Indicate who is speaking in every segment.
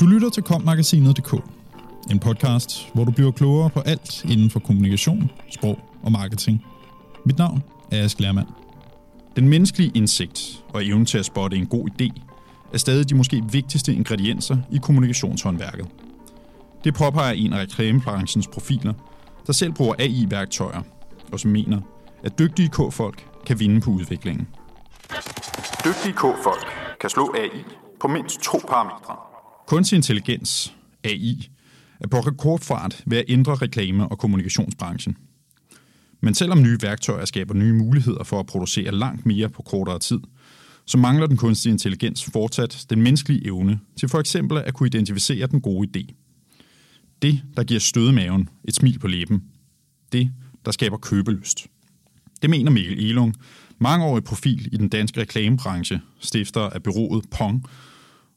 Speaker 1: Du lytter til kommagasinet.dk, en podcast, hvor du bliver klogere på alt inden for kommunikation, sprog og marketing. Mit navn er Ask Lermand. Den menneskelige indsigt og evne til at spotte en god idé er stadig de måske vigtigste ingredienser i kommunikationshåndværket. Det påpeger en af reklamebranchens profiler, der selv bruger AI-værktøjer, og som mener, at dygtige K-folk kan vinde på udviklingen. Dygtige K-folk kan slå AI på mindst to parametre. Kunstig intelligens, AI, er på rekordfart ved at ændre reklame- og kommunikationsbranchen. Men selvom nye værktøjer skaber nye muligheder for at producere langt mere på kortere tid, så mangler den kunstige intelligens fortsat den menneskelige evne til for eksempel at kunne identificere den gode idé. Det, der giver støde maven, et smil på læben. Det, der skaber købelyst. Det mener Mikkel Elung, mangeårig profil i den danske reklamebranche, stifter af byrådet Pong,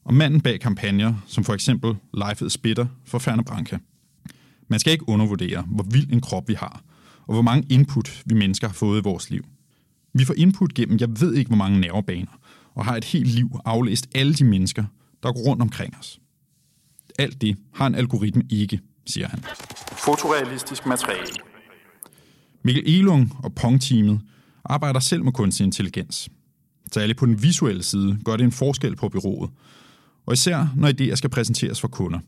Speaker 1: og manden bag kampagner, som for eksempel Life is Bitter for Ferne Branca. Man skal ikke undervurdere, hvor vild en krop vi har, og hvor mange input vi mennesker har fået i vores liv. Vi får input gennem, jeg ved ikke hvor mange nervebaner, og har et helt liv aflæst alle de mennesker, der går rundt omkring os. Alt det har en algoritme ikke, siger han. Fotorealistisk materiale. Mikkel Elung og Pong-teamet arbejder selv med kunstig intelligens. Særligt på den visuelle side gør det en forskel på byrået, og især når idéer skal præsenteres for kunder.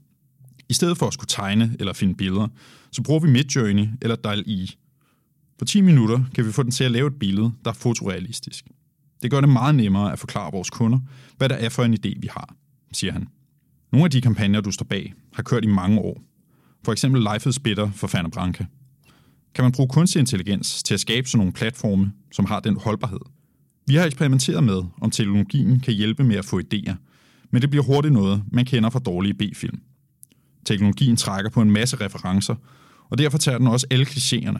Speaker 1: I stedet for at skulle tegne eller finde billeder, så bruger vi Midjourney eller DALL-E. På 10 minutter kan vi få den til at lave et billede, der er fotorealistisk. Det gør det meget nemmere at forklare vores kunder, hvad der er for en idé, vi har, siger han. Nogle af de kampagner, du står bag, har kørt i mange år. For eksempel Life is Bitter for Fanna Branca. Kan man bruge kunstig intelligens til at skabe sådan nogle platforme, som har den holdbarhed? Vi har eksperimenteret med, om teknologien kan hjælpe med at få idéer, men det bliver hurtigt noget, man kender fra dårlige B-film. Teknologien trækker på en masse referencer, og derfor tager den også alle klichéerne.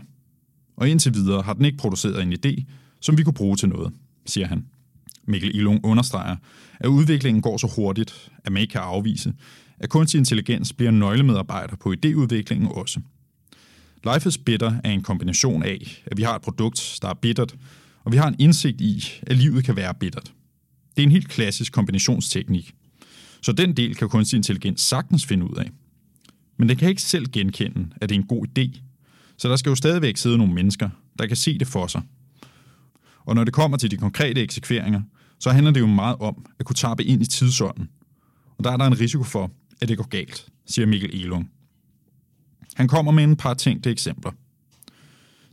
Speaker 1: Og indtil videre har den ikke produceret en idé, som vi kunne bruge til noget, siger han. Mikkel Ilung understreger, at udviklingen går så hurtigt, at man ikke kan afvise, at kunstig intelligens bliver en nøglemedarbejder på idéudviklingen også. Life is Bitter er en kombination af, at vi har et produkt, der er bittert, og vi har en indsigt i, at livet kan være bittert. Det er en helt klassisk kombinationsteknik. Så den del kan kunstig intelligens sagtens finde ud af. Men den kan ikke selv genkende, at det er en god idé. Så der skal jo stadigvæk sidde nogle mennesker, der kan se det for sig. Og når det kommer til de konkrete eksekveringer, så handler det jo meget om at kunne tappe ind i tidsånden. Og der er der en risiko for, at det går galt, siger Mikkel Elung. Han kommer med en par tænkte eksempler.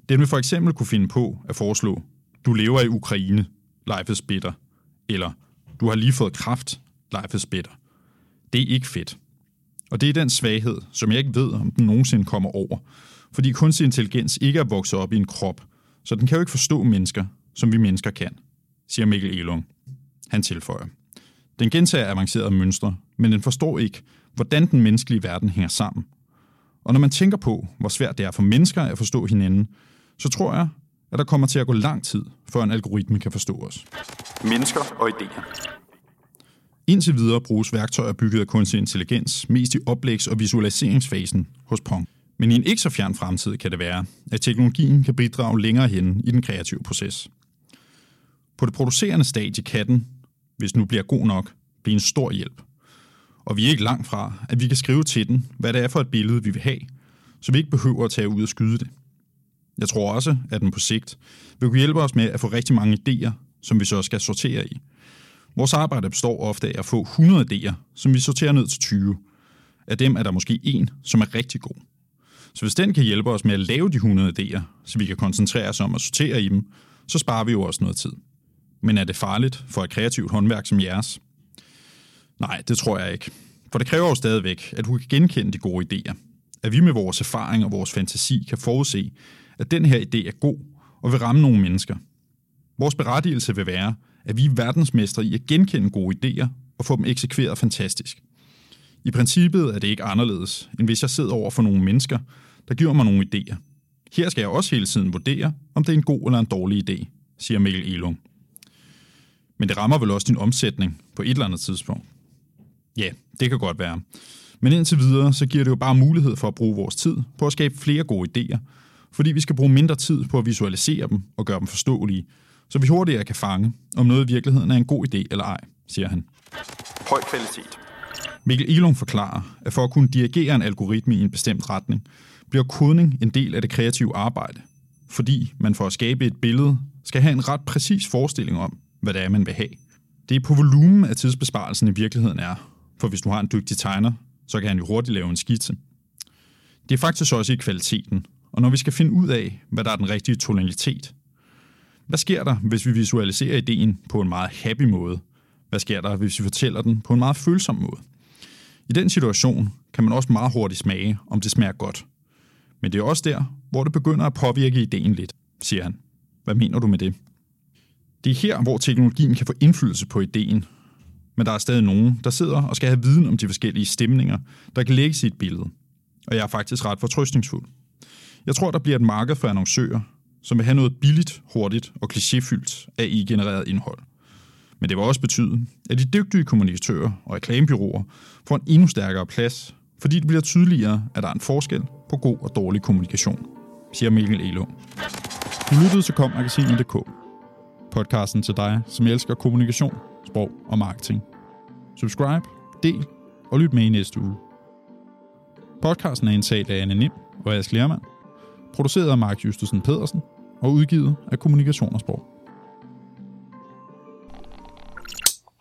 Speaker 1: Den vil for eksempel kunne finde på at foreslå, du lever i Ukraine, life is bitter, eller du har lige fået kraft, life is bitter. Det er ikke fedt. Og det er den svaghed, som jeg ikke ved, om den nogensinde kommer over, fordi kunstig intelligens ikke er vokset op i en krop, så den kan jo ikke forstå mennesker, som vi mennesker kan, siger Mikkel Elung. Han tilføjer. Den gentager avancerede mønstre, men den forstår ikke, hvordan den menneskelige verden hænger sammen. Og når man tænker på, hvor svært det er for mennesker at forstå hinanden, så tror jeg, at der kommer til at gå lang tid, før en algoritme kan forstå os. Mennesker og idéer. Indtil videre bruges værktøjer bygget af kunstig intelligens mest i oplægs- og visualiseringsfasen hos Pong. Men i en ikke så fjern fremtid kan det være, at teknologien kan bidrage længere hen i den kreative proces. På det producerende stadie kan den, hvis nu bliver god nok, blive en stor hjælp. Og vi er ikke langt fra, at vi kan skrive til den, hvad det er for et billede, vi vil have, så vi ikke behøver at tage ud og skyde det. Jeg tror også, at den på sigt vil kunne hjælpe os med at få rigtig mange idéer, som vi så skal sortere i. Vores arbejde består ofte af at få 100 idéer, som vi sorterer ned til 20. Af dem er der måske en, som er rigtig god. Så hvis den kan hjælpe os med at lave de 100 idéer, så vi kan koncentrere os om at sortere i dem, så sparer vi jo også noget tid. Men er det farligt for et kreativt håndværk som jeres? Nej, det tror jeg ikke. For det kræver jo stadigvæk, at du kan genkende de gode idéer. At vi med vores erfaring og vores fantasi kan forudse, at den her idé er god og vil ramme nogle mennesker. Vores berettigelse vil være, at vi er verdensmestre i at genkende gode idéer og få dem eksekveret fantastisk. I princippet er det ikke anderledes, end hvis jeg sidder over for nogle mennesker, der giver mig nogle idéer. Her skal jeg også hele tiden vurdere, om det er en god eller en dårlig idé, siger Mikkel Elung. Men det rammer vel også din omsætning på et eller andet tidspunkt. Ja, det kan godt være. Men indtil videre, så giver det jo bare mulighed for at bruge vores tid på at skabe flere gode idéer, fordi vi skal bruge mindre tid på at visualisere dem og gøre dem forståelige, så vi hurtigere kan fange, om noget i virkeligheden er en god idé eller ej, siger han. Høj kvalitet. Mikkel Elung forklarer, at for at kunne dirigere en algoritme i en bestemt retning, bliver kodning en del af det kreative arbejde, fordi man for at skabe et billede skal have en ret præcis forestilling om, hvad det er, man vil have. Det er på volumen, at tidsbesparelsen i virkeligheden er, for hvis du har en dygtig tegner, så kan han jo hurtigt lave en skitse. Det er faktisk også i kvaliteten, og når vi skal finde ud af, hvad der er den rigtige tonalitet. Hvad sker der, hvis vi visualiserer ideen på en meget happy måde? Hvad sker der, hvis vi fortæller den på en meget følsom måde? I den situation kan man også meget hurtigt smage, om det smager godt. Men det er også der, hvor det begynder at påvirke ideen lidt, siger han. Hvad mener du med det? Det er her, hvor teknologien kan få indflydelse på ideen. Men der er stadig nogen, der sidder og skal have viden om de forskellige stemninger, der kan lægges i et billede. Og jeg er faktisk ret fortrøstningsfuld. Jeg tror, der bliver et marked for annoncører, som vil have noget billigt, hurtigt og klichéfyldt af genereret indhold. Men det vil også betyde, at de dygtige kommunikatører og reklamebyråer får en endnu stærkere plads, fordi det bliver tydeligere, at der er en forskel på god og dårlig kommunikation, siger Mikkel Elo. Du lyttede til kommagasinet.dk. Podcasten til dig, som elsker kommunikation, sprog og marketing. Subscribe, del og lyt med i næste uge. Podcasten er indtalt af Anne Nim og Ask Lermann, produceret af Mark Justusen Pedersen og udgivet af Kommunikation.